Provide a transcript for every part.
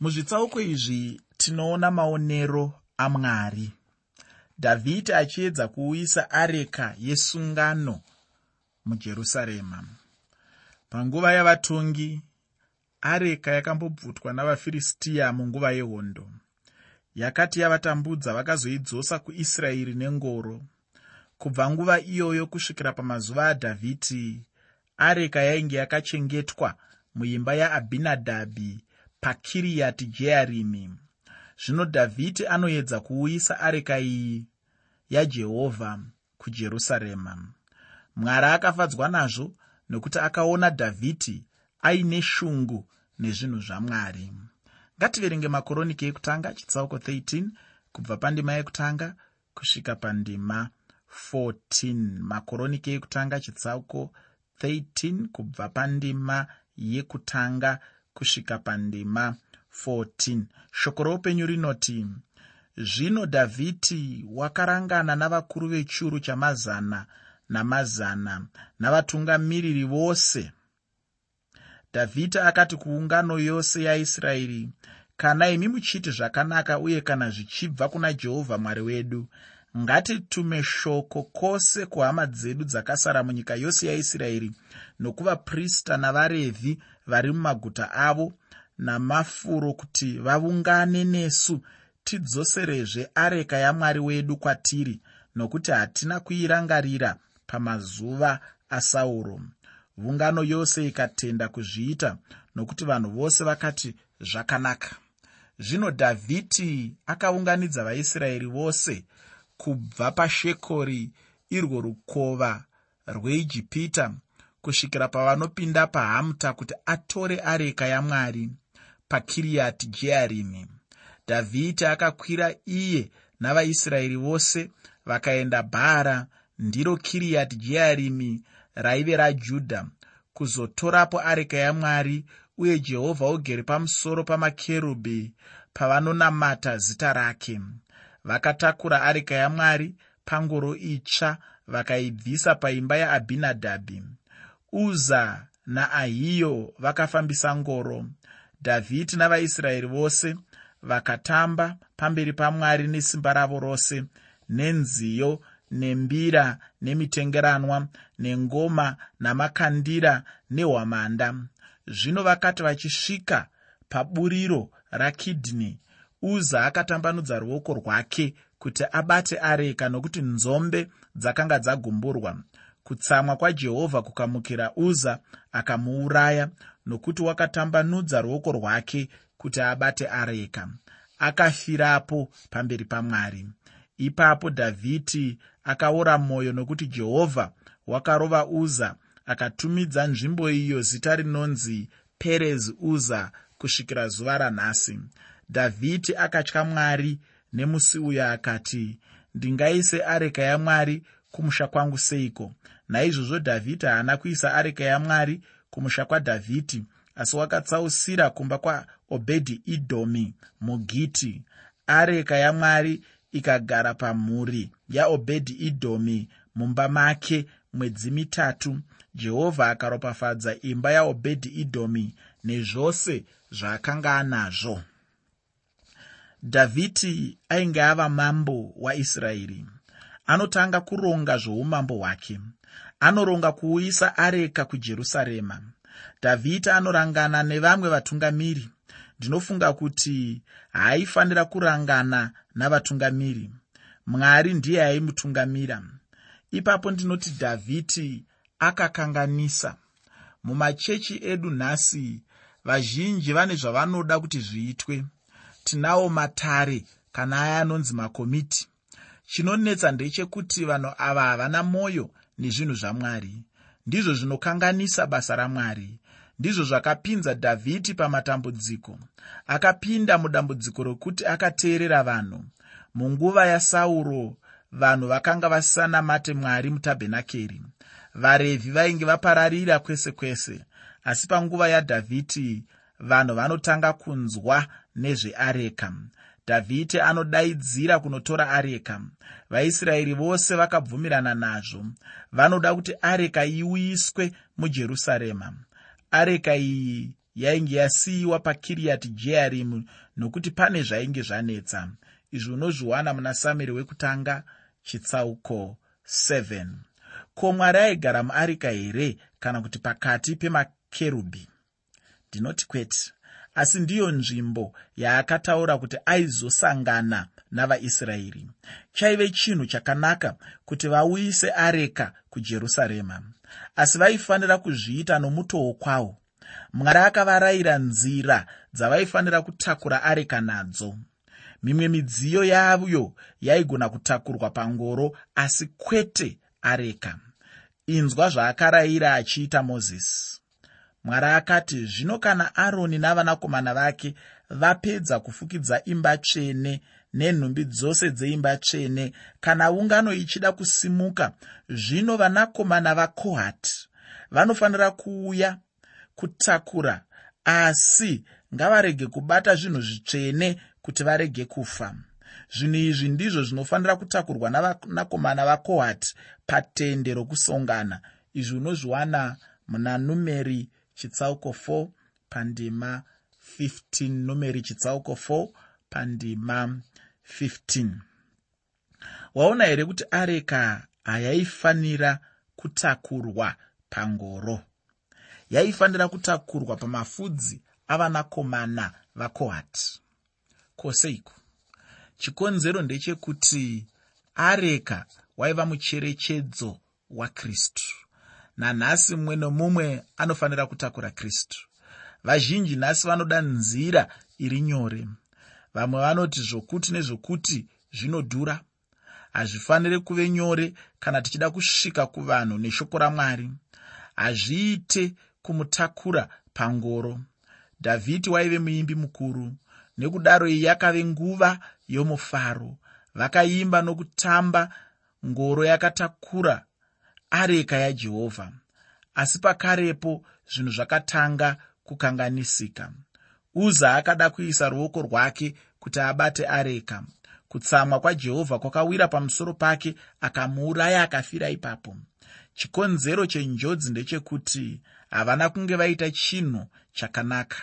muzvitsauko izvi tinoona maonero amwari. Dhavhidhi achiedza kuuyisa areka yesungano mujerusarema. Panguva yavatongi areka yakambobvutwa navafiristiya munguva yehondo. Yakati yavatambudza vakazoidzosa kuisraeri nengoro. Kubva nguva iyoyo kusvikira pamazuva adhavhidhi areka yainge yakachengetwa muimba yaabhinadhabhi pakiriyati jearimi. Zvino dhavhidhi anoedza kuuyisa areka iyi yajehovha kujerusarema. Mwari akafadzwa nazvo nokuti akaona dhavhidhi aine shungu nezvinhu zvamwari. Ngativerenge makoroniki ekutanga chitsauko 13 kubva pandima yekutanga kusvika pandima 14 makoroniki ekutanga chitsauko 13 kubva pandima yekutanga kusvika pandima 14 shoko roupenyu rinoti zvino dhavhidhi wakarangana navakuru vechiuru chamazana namazana navatungamiriri vose. Dhavhidhi akati kuungano yose yaisraeri kana imi muchiti zvakanaka uye kana zvichibva kuna jehovha mwari wedu ngatitume shoko kwose kuhama dzedu dzakasara munyika yose yaisraeri nokuvaprista navarevhi vari mumaguta avo namafuro kuti vaungane nesu tidzoserezve areka yamwari wedu kwatiri nokuti hatina kuirangarira pamazuva asauro. Ungano yose ikatenda kuzviita nokuti vanhu vose vakati zvakanaka. Zvino dhavhidhi akaunganidza vaisraeri vose kubva pashekori irwo rukova rweijipita kusvikira pavanopinda pahamuta kuti atore areka yamwari pakiriyati jearimi dhavhidhi akakwira iye navaisraeri vose vakaenda bhara ndiro kiriyati jearimi raive rajudha kuzotorapo areka yamwari uye jehovha ugere pamusoro pamakerubhi pavanonamata zita rake. Vakatakura areka yamwari pangoro itsva vakaibvisa paimba yaabhinadhabhi uza naahiyo vakafambisa ngoro. Dhavhidhi navaisraeri vose vakatamba pamberi pamwari nesimba ravo rose nenziyo nembira nemitengeranwa nengoma namakandira nehwamanda. Zvino vakati vachisvika paburiro rakidhni uza akatambanudza ruoko rwake kuti abate areka nokuti nzombe dzakanga dzagumburwa kutsamwa kwajehovha kukamukira uza akamuuraya nokuti wakatambanudza ruoko rwake kuti abate areka. Akafirapo pamberi pamwari. Ipapo dhavhidhi akaora mwoyo nokuti jehovha wakarova uza akatumidza nzvimbo iyo zita rinonzi perezi uza kusvikira zuva ranhasi. Dhavhidhi akatya mwari nemusi uyo akati ndingaise areka yamwari kumusha kwangu seiko? Naizvozvo dhavhidhi haana kuisa areka yamwari kumusha kwadhavhidhi asi wakatsausira kumba kwaobhedhi idhomi mugiti. Areka yamwari ikagara pamhuri yaobhedhi idhomi mumba make mwedzi mitatu. Jehovha akaropafadza imba yaobhedhi idhomi nezvose zvaakanga anazvo. Dhavhidhi ainge ava mambo waisraeri anotanga kuronga zvoumambo hwake. Anoronga kuuyisa areka kujerusarema. Dhavhidhi anorangana nevamwe vatungamiri. Ndinofunga kuti haaifanira kurangana navatungamiri. Mwari ndiye aimutungamira. Ipapo ndinoti dhavhidhi akakanganisa. Mumachechi edu nhasi vazhinji vane zvavanoda kuti zviitwe. Tinawo matare kana aya anonzi makomiti chinonetsa ndechekuti vanhu ava havana mwoyo nezvinhu zvamwari. Ndizvo zvinokanganisa basa ramwari. Ndizvo zvakapinza dhavhidhi pamatambudziko. Akapinda mudambudziko rokuti akateerera vanhu. Munguva yasauro vanhu vakanga vasanamate mwari mutabhenakeri. Varevhi vainge vapararira kwese kwese asi panguva yadhavhidhi vanhu vanotanga kunzwa nezveareka dhavhidhi anodaidzira kunotora areka. Vaisraeri vose vakabvumirana nazvo. Vanoda kuti areka iuyiswe mujerusarema. Areka iyi yainge yasiyiwa pakiriati jearimu nokuti pane zvainge zvanetsa. Izvi unozviwana muna samueri wekutanga chitsauko 7 ko mwari aigara muarika here kana kuti pakati pemakerubhi? Ndinoti kwete asi ndiyo nzvimbo yaakataura kuti aizosangana navaisraeri. Chaive chinhu chakanaka kuti vauyise areka kujerusarema. Asi vaifanira kuzviita nomutoo kwawo. Mwari akavarayira nzira dzavaifanira kutakura areka nadzo. Mimwe midziyo yayo yaigona kutakurwa pangoro asi kwete areka. Inzwa zvaakarayira achiita mozisi mwari akati zvino kana aroni navanakomana vake vapedza kufukidza imba tsvene nenhumbi dzose dzeimba tsvene kana ungano ichida kusimuka zvino vanakomana vakohati vanofanira kuuya kutakura asi ngavarege kubata zvinhu zvitsvene kuti varege kufa. Zvinhu izvi ndizvo zvinofanira kutakurwa navanakomana vakohati patende rokusongana izvi unozviwana muna numeri chitsauko 4 pandima 15 numeri chitsauko 4 pandima 15 waona here kuti areka hayaifanira kutakurwa pangoro? Yaifanira kutakurwa pamafudzi avanakomana vakohati. Koseiko? Chikonzero ndechekuti areka waiva mucherechedzo wakristu nanhasi mumwe nomumwe anofanira kutakura kristu. Vazhinji nhasi vanoda nzira iri nyore. Vamwe vanoti zvokuti nezvokuti zvinodhura. Hazvifaniri kuve nyore kana tichida kusvika kuvanhu neshoko ramwari. Hazviite kumutakura pangoro. Dhavhidhi waive muimbi mukuru. Nekudaro iyi yakave nguva yomufaro. Vakaimba nokutamba ngoro yakatakura areka yajehovha asi pakarepo zvinhu zvakatanga kukanganisika. Uza akada kuisa ruoko rwake kuti abate areka. Kutsamwa kwajehovha kwakawira pamusoro pake akamuuraya akafira ipapo. Chikonzero chenjodzi ndechekuti havana kunge vaita chinhu chakanaka.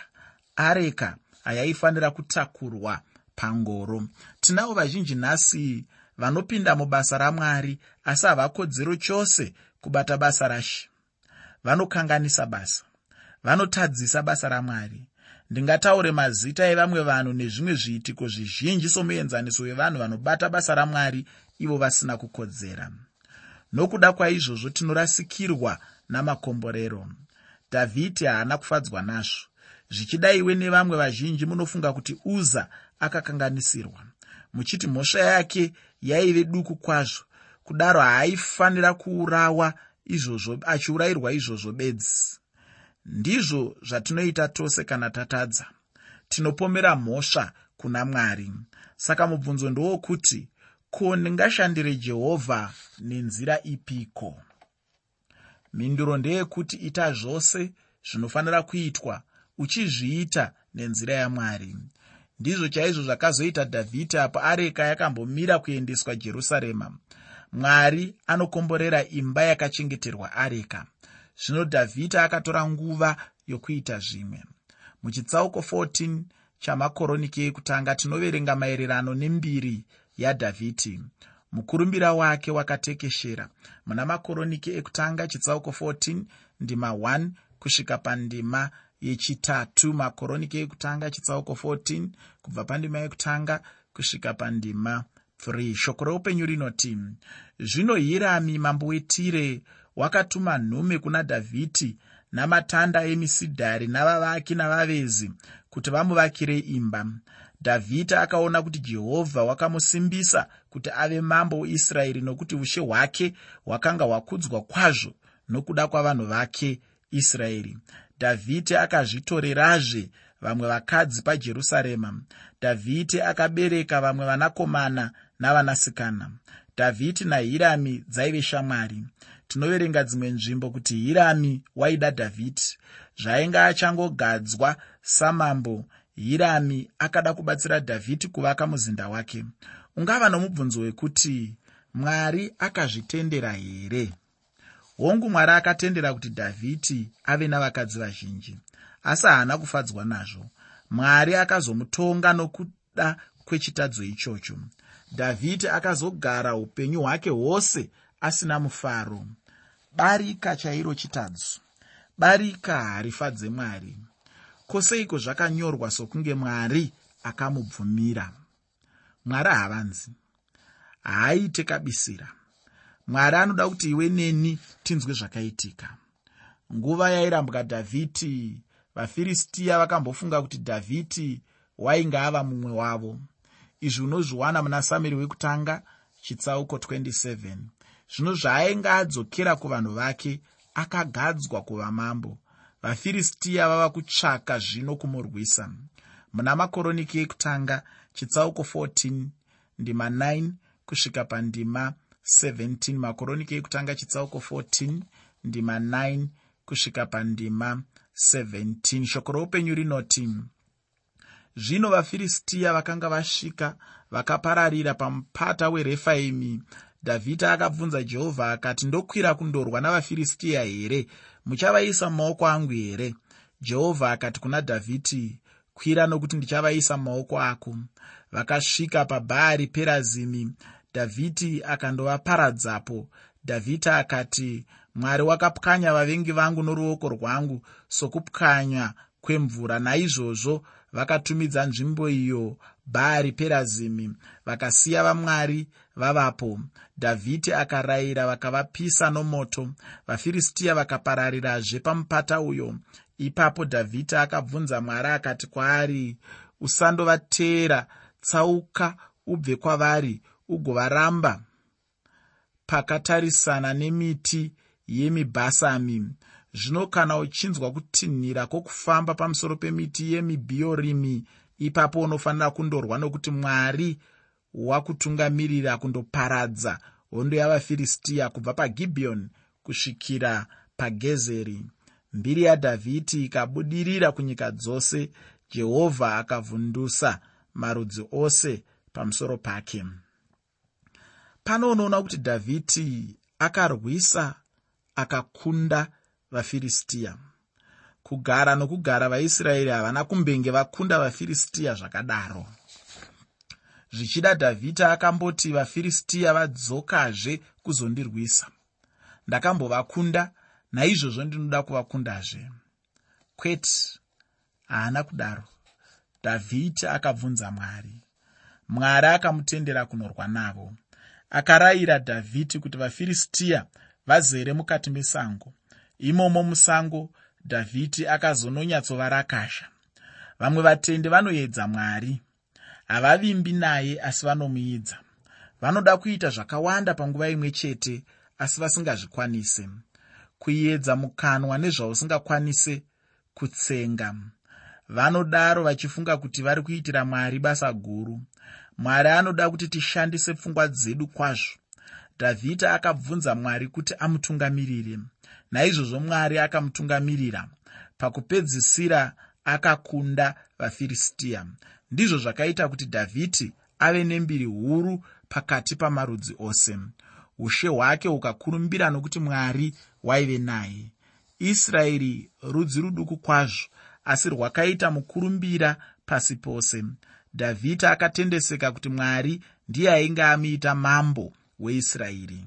Areka hayaifanira kutakurwa pangoro. Tinavo vazhinji nhasi vanopinda mubasa ramwari asi havakodzero chose kubata basa rashe. Vanokanganisa basa vanotadzisa basa ramwari. Ndingataure mazita evamwe vanhu nezvimwe zviitiko zvizhinji somuenzaniso wevanhu vanobata basa ramwari ivo vasina kukodzera. Nokuda kwaizvozvo tinorasikirwa namakomborero. Dhavhidhi haana kufadzwa nazvo. Zvichidaiwe nevamwe vazhinji munofunga kuti uza akakanganisirwa. Muchiti mhosva yake yaive duku kwazvo. Kudaro haaifanira kuurawa izvozvo achiurayirwa izvozvo bedzi. Ndizvo zvatinoita tose kana tatadza. Tinopomera mhosva kuna mwari. Saka mubvunzo ndowokuti ko ndingashandire jehovha nenzira ipiko? Mhinduro ndeyekuti ita zvose zvinofanira kuitwa uchizviita nenzira yamwari ndizvo chaizvo zvakazoita dhavhidhi apo areka yakambomira kuendeswa jerusarema. Mwari anokomborera imba yakachengeterwa areka. Zvino dhavhidhi akatora nguva yokuita zvimwe. Muchitsauko 14 chamakoroniki ekutanga tinoverenga maererano nembiri yadhavhidhi. Mukurumbira wake wakatekeshera. Muna makoroniki ekutanga chitsauko 14 ndima 1 kusvika pandima yechitatu. Makoroniki ekutanga chitsauko 14 kubva pandima yekutanga kusvika pandima 3 shoko reupenyu rinoti zvino hirami mambo wetire wakatuma nhume kuna dhavhidhi namatanda emisidhari navavaki navavezi kuti vamuvakire imba. Dhavhidhi akaona kuti jehovha wakamusimbisa kuti ave mambo weisraeri nokuti ushe hwake hwakanga hwakudzwa kwazvo nokuda kwavanhu vake israeri dhavhidhi akazvitorerazve vamwe vakadzi pajerusarema. Dhavhidhi akabereka vamwe vanakomana navanasikana. Dhavhidhi nahirami dzaive shamwari. Tinoverenga dzimwe nzvimbo kuti hirami waida dhavhidhi zvainge achangogadzwa samambo hirami akada kubatsira dhavhidhi kuvaka muzinda wake. Ungava nomubvunzo wekuti mwari akazvitendera here hongu mwari akatendera kuti dhavhidhi ave navakadzi vazhinji asi haana kufadzwa nazvo. Mwari akazomutonga nokuda kwechitadzo ichocho. Dhavhidhi akazogara upenyu hwake hwose asina mufaro. Barika chairo chitadzo. Barika harifadze mwari. Kwoseiko zvakanyorwa sokunge mwari akamubvumira. Mwari havanzi. Haaite kabisira mwari anoda kuti iwe neni tinzwe zvakaitika. Nguva yairambwa dhavhidhi vafiristiya vakambofunga kuti dhavhidhi wainge ava mumwe wavo. Izvi unozviwana muna samueri wekutanga chitsauko 27 zvino zvaainge adzokera kuvanhu vake akagadzwa kuva mambo. Vafiristiya vava kutsvaka zvino kumurwisa. Muna makoroniki ekutanga chitsauko 14 ndima 9 kusvika pandima 17 makoroniki ekutanga chitsauko 14 ndima 9 kusvika pandima 17 shoko roupenyu rinoti zvino vafiristiya vakanga vasvika vakapararira pamupata werefaimi dhavhidhi akabvunza jehovha akati ndokwira kundorwa navafiristiya here? Muchavaisa mumaoko angu here? Jehovha akati kuna dhavhidhi kwira nokuti ndichavaisa mumaoko ako. Vakasvika pabhaari perazimi dhavhidhi akandovaparadzapo. Dhavhidhi akati mwari wakapwanya vavengi vangu noruoko rwangu sokupwanya kwemvura. Naizvozvo vakatumidza nzvimbo iyo bhaari perazimi vakasiya vamwari vavapo. Dhavhidhi akarayira vakavapisa nomoto. Vafiristiya vakapararirazve pamupata uyo. Ipapo dhavhidhi akabvunza mwari akati kwaari usandovateera tsauka ubve kwavari ugovaramba pakatarisana nemiti yemibhasami. Zvino kana uchinzwa kutinhira kwokufamba pamusoro pemiti yemibhiorimi ipapo unofanira kundorwa nokuti mwari wakutungamirira kundoparadza hondo yavafiristiya kubva pagibhiyoni kusvikira pagezeri. Mbiri yadhavhidhi ikabudirira kunyika dzose jehovha akavhundusa marudzi ose pamusoro pake pano unoona kuti dhavhidhi akarwisa akakunda vafiristiya kugara nokugara vaisraeri havana kumbenge vakunda vafiristiya zvakadaro. Zvichida dhavhidhi akamboti vafiristiya vadzokazve kuzondirwisa. Ndakambovakunda naizvozvo ndinoda kuvakundazve. Kwete haana kudaro. Dhavhidhi akabvunza mwari. Mwari akamutendera kunorwa navo akarayira dhavhidhi kuti vafiristiya vazere mukati mesango. Imomo musango dhavhidhi akazononyatsovarakasha. Vamwe vatendi vanoedza mwari. Havavimbi naye asi vanomuidza vanoda kuita zvakawanda panguva imwe chete asi vasingazvikwanise. Kuedza mukanwa nezvausingakwanise kutsenga vanodaro vachifunga kuti vari kuitira mwari basa guru mwari anoda kuti tishandise pfungwa dzedu kwazvo. Dhavhidhi akabvunza mwari kuti amutungamirire. Naizvozvo mwari akamutungamirira pakupedzisira akakunda vafiristiya ndizvo zvakaita kuti dhavhidhi ave nembiri huru pakati pamarudzi ose. Ushe hwake hukakurumbira nokuti mwari waive naye. Israeri rudzi ruduku kwazvo asi rwakaita mukurumbira pasi pose dhavhidhi akatendeseka kuti mwari ndiye ainge amuita mambo weisraeri.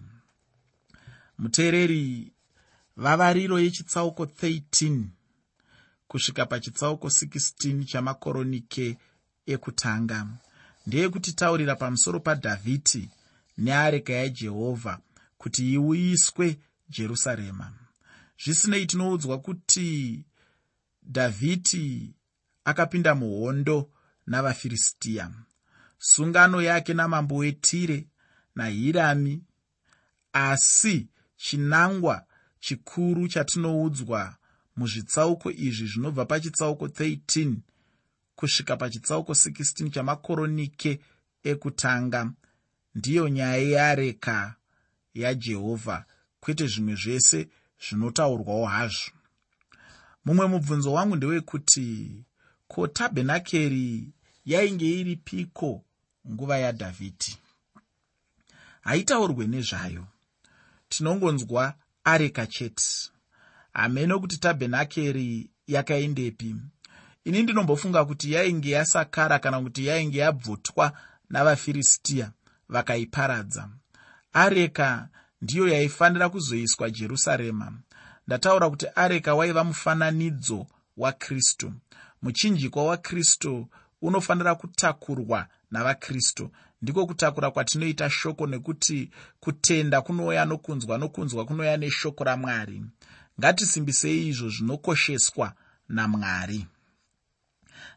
Muteereri vavariro yechitsauko 13 kusvika pachitsauko 16 chamakoronike ekutanga. Ndeyekutitaurira pamusoro padhavhidhi neareka yajehovha kuti iuyiswe jerusarema. Zvisinei tinoudzwa kuti dhavhidhi akapinda muhondo navafiristiya sungano yake namambo wetire nahirami. Asi chinangwa chikuru chatinoudzwa muzvitsauko izvi zvinobva pachitsauko 13 kusvika pachitsauko 16 chamakoronike ekutanga ndiyo nyaya yeareka yajehovha kwete zvimwe zvese zvinotaurwawo hazvo. Mumwe mubvunzo wangu ndewekuti ko tabhenakeri yainge iri piko nguva yadhavhidhi? Haitaurwe nezvayo. Tinongonzwa areka chete. Hameno kuti tabhenakeri yakaendepi. Ini ndinombofunga kuti yainge yasakara kana kuti yainge yabvutwa navafiristiya vakaiparadza. Areka ndiyo yaifanira kuzoiswa jerusarema. Ndataura kuti areka waiva mufananidzo wakristu muchinjikwa wakristu unofanira kutakurwa navakristu. Ndiko kutakura kwatinoita shoko nekuti kutenda kunouya nokunzwa nokunzwa kunouya neshoko ramwari. Ngatisimbisei izvo zvinokosheswa namwari.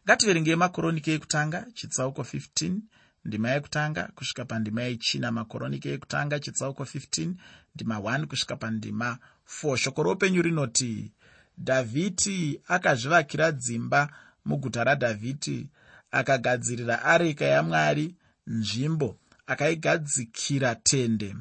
Ngativerengei makoronike ekutanga chitsauko 15 ndima yekutanga kusvika pandima yechina makoronike ekutanga chitsauko 15 ndima 1 kusvika pandima 4 shoko roupenyu rinoti dhavhidi akazvivakira dzimba muguta radhavhidi akagadzirira areka yamwari nzvimbo akaigadzikira tende.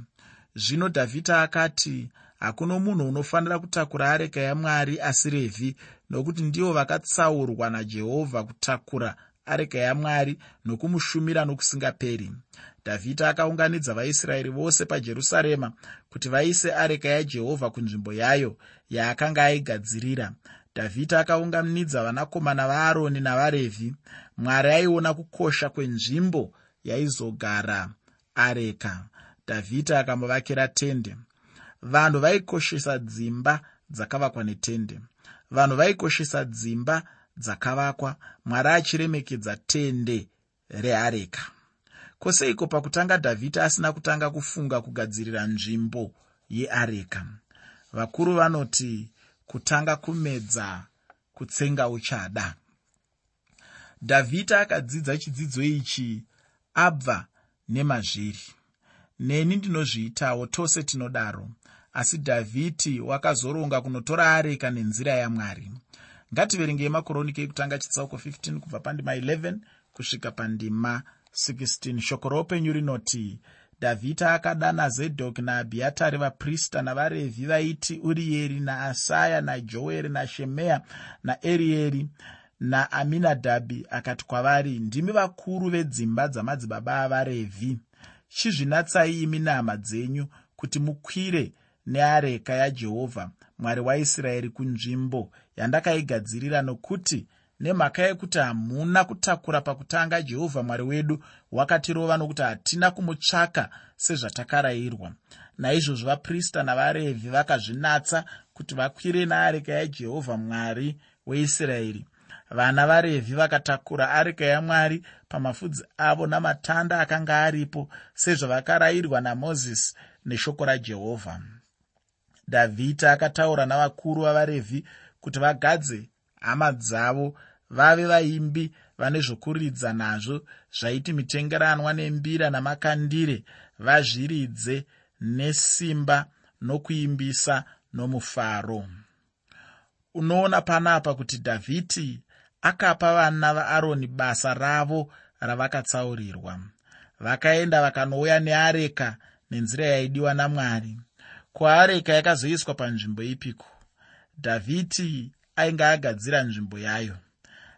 Zvino dhavhidi akati hakuno munhu unofanira kutakura areka yamwari asi revhi nokuti ndivo vakatsaurwa najehovha kutakura areka yamwari nokumushumira nokusingaperi. Dhavhidi akaunganidza vaisraeri vose pajerusarema kuti vaise areka yajehovha kunzvimbo yayo yaakanga aigadzirira. Dhavhidi akaunganidza vanakomana vaaroni navarevhi mwari aiona kukosha kwenzvimbo yaizogara areka. Dhavhidi akamuvakira tende. Vanhu vaikoshesa dzimba dzakavakwa netende. Vanhu vaikoshesa dzimba dzakavakwa. Mwari achiremekedza tende reareka. Kwoseiko pakutanga dhavhidi asina kutanga kufunga kugadzirira nzvimbo yeareka. Vakuru vanoti kutanga kumedza kutsenga uchada dhavhidi akadzidza chidzidzo ichi abva nemazviri. Neni ndinozviitawo tose tinodaro asi dhavhidi wakazoronga kunotora areka nenzira yamwari. Ngativerengei makoronike ekutanga chitsauko 15 kubva pandima 11 kusvika pandima 16 shoko roupenyu rinoti dhavhidi akadana zedhoki naabhiatari vaprista navarevhi vaiti urieri naasaya najoeri nashemeya naerieri naaminadhabhi akati kwavari ndimi vakuru vedzimba dzamadzibaba avarevhi. Chizvinatsai imi nehama dzenyu kuti mukwire neareka yajehovha mwari waisraeri kunzvimbo yandakaigadzirira nokuti nemhaka yekuti hamuna kutakura pakutanga jehovha mwari wedu wakatirova nokuti hatina kumutsvaka sezvatakarayirwa. Naizvozvo vaprista navarevhi vakazvinatsa kuti vakwire neareka yajehovha mwari weisraeri vana varevhi vakatakura areka yamwari pamafudzi avo namatanda akanga aripo sezvavakarayirwa namozisi neshoko rajehovha. Dhavhidi akataura navakuru vavarevhi kuti vagadze hama dzavo vave vaimbi vane zvokuridza nazvo zvaiti mitengeranwa nembira namakandire vazviridze nesimba nokuimbisa nomufaro. Unoona panapa kuti dhavhidi akapa vana vaaroni basa ravo ravakatsaurirwa. Vakaenda vakanouya neareka nenzira yaidiwa namwari. Kuareka yakazoiswa panzvimbo ipiko dhavhidi ainge agadzira nzvimbo yayo.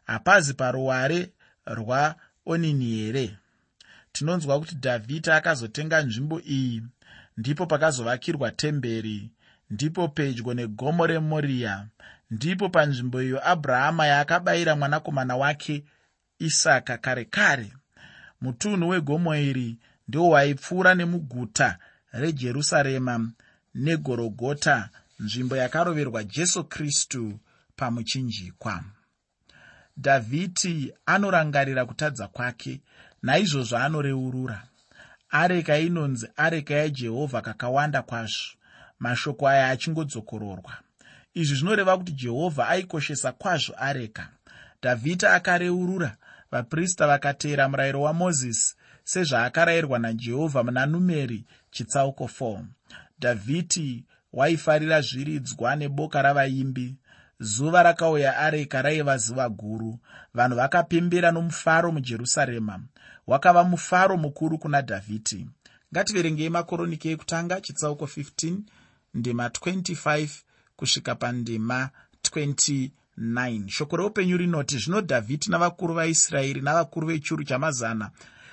Hapazi paruware rwaonini here? Tinonzwa kuti dhavhidi akazotenga nzvimbo iyi. Ndipo pakazovakirwa temberi. Ndipo pedyo negomo remoriya ndipo panzvimbo iyo abrahama yaakabayira mwanakomana wake isaka kare kare. Mutunhu wegomo iri ndiwo waipfuura nemuguta rejerusarema negorogota nzvimbo yakaroverwa jesu kristu pamuchinjikwa. Dhavhidi anorangarira kutadza kwake naizvozvo anoreurura. Areka inonzi areka yajehovha kakawanda kwazvo mashoko aya achingodzokororwa izvi zvinoreva kuti jehovha aikoshesa kwazvo areka. Dhavhidi akareurura vaprista vakateera murayiro wamozisi sezvaakarayirwa najehovha muna numeri chitsauko 4 dhavhidi waifarira zviridzwa neboka ravaimbi. Zuva rakauya areka raiva zuva guru. Vanhu vakapembera nomufaro mujerusarema. Wakava mufaro mukuru kuna dhavhidi ngativerengei makoroniki ekutanga chitsauko 15 ndima 25 kusvika pandima 29 shoko reupenyu rinoti zvino dhavhidi navakuru vaisraeri navakuru vechuru chamazana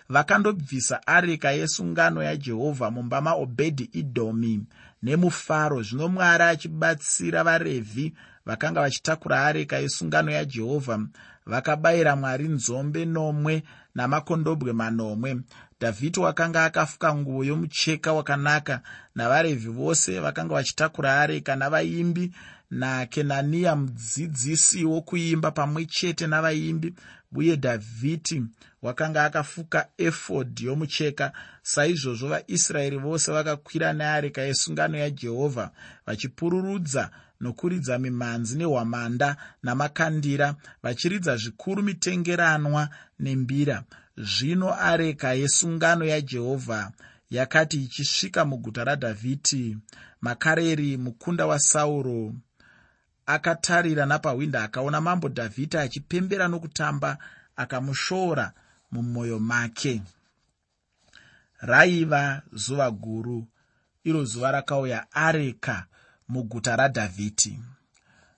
vakandobvisa areka yesungano yajehovha mumba maobhedhi idhomi nemufaro zvino mwari achibatsira varevhi vakanga vachitakura areka yesungano yajehovha vakabayira mwari nzombe nomwe namakondobwe manomwe. Dhavhidhi wakanga akafuka nguo yomucheka wakanaka navarevhi vose vakanga vachitakura areka navaimbi nakenaniya mudzidzisi wokuimba pamwe chete navaimbi uye dhavhidhi wakanga akafuka efodhi yomucheka. Saizvozvo vaisraeri vose vakakwira neareka yesungano yajehovha vachipururudza nokuridza mimhanzi nehwamanda namakandira vachiridza zvikuru mitengeranwa nembira. Zvino areka yesungano yajehovha yakati ichisvika muguta radhavhidhi makareri mukunda wasauro akatarira napahwinda akaona mambo dhavhidhi achipembera nokutamba akamushoora mumwoyo make. Raiva zuva guru iro zuva rakauya areka muguta radhavhidhi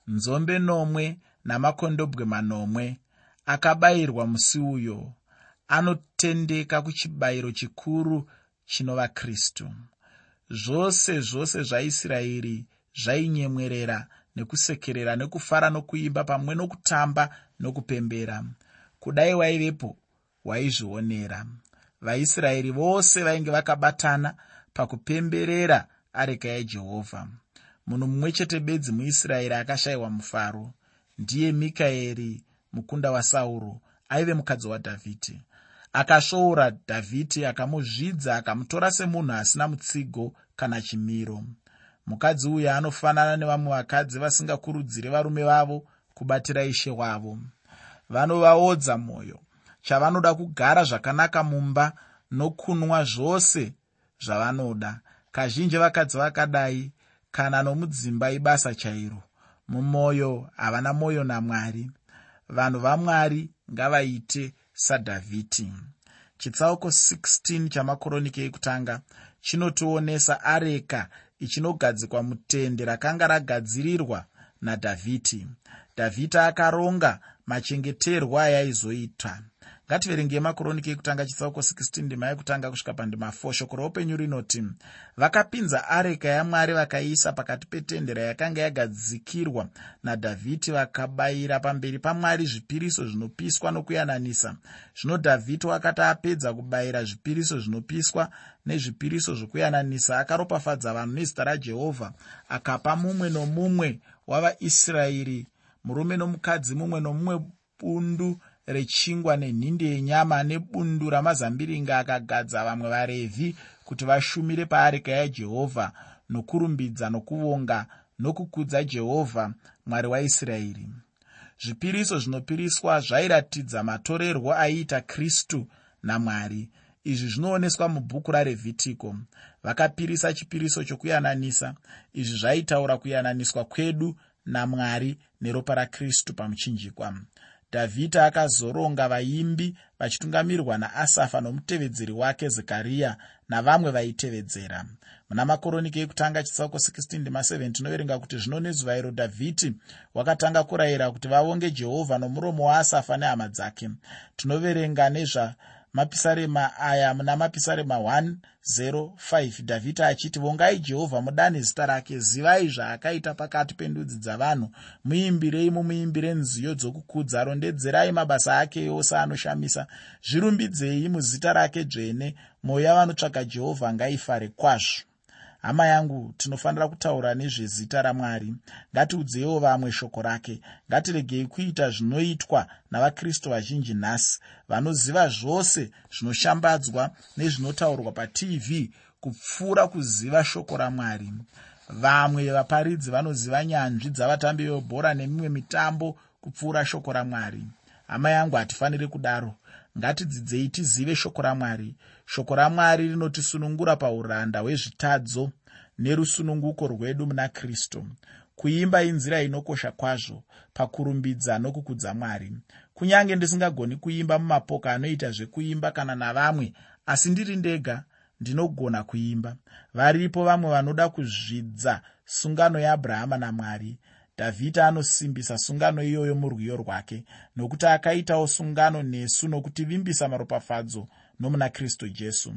nzombe nomwe namakondobwe manomwe akabayirwa musi uyo anotendeka kuchibayiro chikuru chinova kristu. Zvose zvose zvaisraeri zvainyemwerera nekusekerera nekufara nokuimba pamwe nokutamba nokupembera. Kudai waivepo waizvionera. Vaisraeri vose vainge vakabatana pakupemberera areka yajehovha. Munhu mumwe chete bedzi muisraeri akashayiwa mufaro. Ndiye mikaeri mukunda wasauro aive mukadzi wadhavhidhi akasvoora dhavhidhi akamuzvidza akamutora semunhu asina mutsigo kana chimiro mukadzi uyu anofanana nevamwe vakadzi vasingakurudziri varume vavo kubatira ishe wavo. Vanovaodza mwoyo. Chavanoda kugara zvakanaka mumba nokunwa zvose zvavanoda. Kazhinji vakadzi vakadai kana nomudzimba ibasa chairo mumwoyo havana mwoyo namwari. Vanhu vamwari ngavaite sadhavhidhi. Chitsauko 16 chamakoroniki ekutanga chinotionesa areka ichinogadzikwa mutende rakanga ragadzirirwa nadhavhidhi. Dhavhidhi akaronga machengeterwo ayaizoita ngativerengei makoroniki ekutanga chitsauko 16 ndima yekutanga kusvika pandima 4 shoko roupenyu rinoti vakapinza areka yamwari vakaiisa pakati petende rayakanga yagadzikirwa nadhavhidhi vakabayira pamberi pamwari zvipiriso zvinopiswa nokuyananisa. Zvino dhavhidhi wakati apedza kubayira zvipiriso zvinopiswa nezvipiriso zvokuyananisa akaropafadza vanhu nezita rajehovha akapa mumwe nomumwe wavaisraeri murume nomukadzi mumwe nomumwe bundu rechingwa nenhindi yenyama nebundu ramazambiringa akagadza vamwe varevhi kuti vashumire paareka yajehovha nokurumbidza nokuvonga nokukudza jehovha mwari waisraeri zvipiriso zvinopiriswa zvairatidza matorerwo aiita kristu namwari. Izvi zvinooneswa mubhuku rarevhitiko. Vakapirisa chipiriso chokuyananisa. Izvi zvaitaura kuyananiswa kwedu namwari neropa rakristu pamuchinjikwa dhavhidhi akazoronga vaimbi vachitungamirirwa naasafa nomutevedzeri wake zekariya navamwe vaitevedzera. Muna makoroniki ekutanga chitsauko 16:7 tinoverenga kuti zvino nezuva iro dhavhidhi wakatanga kurayira kuti vavonge jehovha nomuromo waasafa nehama dzake. Tinoverenga nezva mapisarema aya muna mapisarema 105 dhavhidhi achiti vongai jehovha mudane zita rake. Zivai zvaakaita pakati pendudzi dzavanhu. Muimbirei mumuimbire nziyo dzokukudza. Rondedzerai mabasa ake yose anoshamisa. Zvirumbidzei muzita rake dzvene. Mwoyo yavanotsvaga jehovha ngaifare kwazvo hama yangu tinofanira kutaura nezvezita ramwari. Ngatiudzeiwo vamwe shoko rake. Ngatiregei kuita zvinoitwa navakristu vazhinji nhasi vanoziva zvose zvinoshambadzwa nezvinotaurwa patv kupfuura kuziva shoko ramwari. Vamwe vaparidzi vanoziva nyanzvi dzavatambi vebhora nemimwe mitambo kupfuura shoko ramwari. Hama yangu hatifaniri kudaro. Ngatidzidzei tizive shoko ramwari shoko ramwari rinotisunungura pauranda hwezvitadzo nerusununguko rwedu muna kristu kuimba inzira inokosha kwazvo pakurumbidza nokukudza mwari. Kunyange ndisingagoni kuimba mumapoka anoita zvekuimba kana navamwe asi ndiri ndega ndinogona kuimba. Varipo vamwe vanoda kuzvidza sungano yeabrahama namwari. Dhavhidhi anosimbisa sungano iyoyo murwiyo rwake nokuti akaitawo sungano nesu nokutivimbisa maropafadzo nomuna kristu jesu.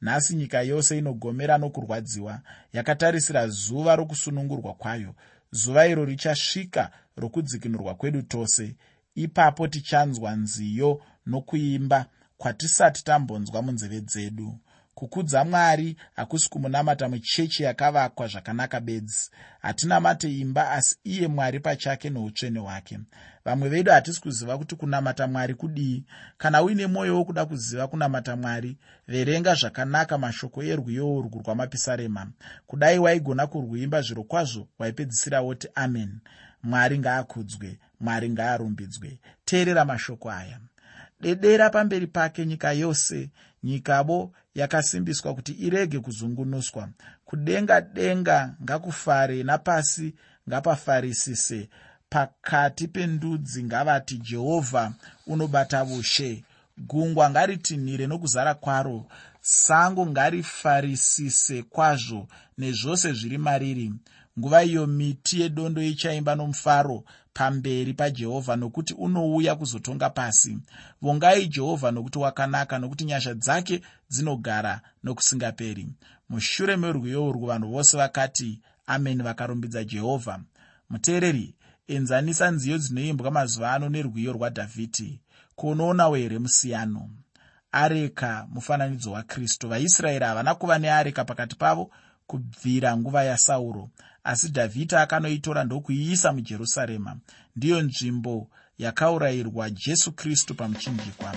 Nhasi nyika yose inogomera nokurwadziwa yakatarisira zuva rokusunungurwa kwayo. Zuva iro richasvika rokudzikinurwa kwedu tose. Ipapo tichanzwa nziyo nokuimba kwatisati tambonzwa munzeve dzedu kukudza mwari hakusi kumunamata muchechi yakavakwa zvakanaka bedzi. Hatinamate imba asi iye mwari pachake noutsvene hwake. Vamwe vedu hatisi kuziva kuti kunamata mwari kudii. Kana uine mwoyo wokuda kuziva kunamata mwari verenga zvakanaka mashoko erwiyo urwu rwamapisarema. Kudai waigona kurwimba zviro kwazvo waipedzisira woti amen. Mwari ngaakudzwe mwari ngaarumbidzwe. Teerera mashoko aya dedera pamberi pake nyika yose nyikabo yakasimbiswa kuti irege kuzungunuswa kudenga denga ngakufare napasi ngapafarisise. Pakati pendudzi ngavati jehovha unobata ushe gungwa ngaritinhire nokuzara kwaro. Sango ngarifarisise kwazvo nezvose zviri mariri. Nguva iyo miti yedondo ichaimba nomufaro pamberi pajehovha nokuti unouya kuzotonga pasi. Vongai jehovha nokuti wakanaka nokuti nyasha dzake dzinogara nokusingaperi. Mushure merwiyo urwu vanhu vose vakati amen vakarumbidza jehovha muteereri enzanisa nziyo dzinoimbwa mazuva ano nerwiyo rwadhavhidhi kunoona here musiyano? Areka mufananidzo wakristu vaisraeri havana kuva neareka pakati pavo kubvira nguva yasauro asi dhavhidhi akanoitora ndokuiisa mujerusarema. Ndiyo nzvimbo yakaurayirwa jesu kristu pamuchinjikwa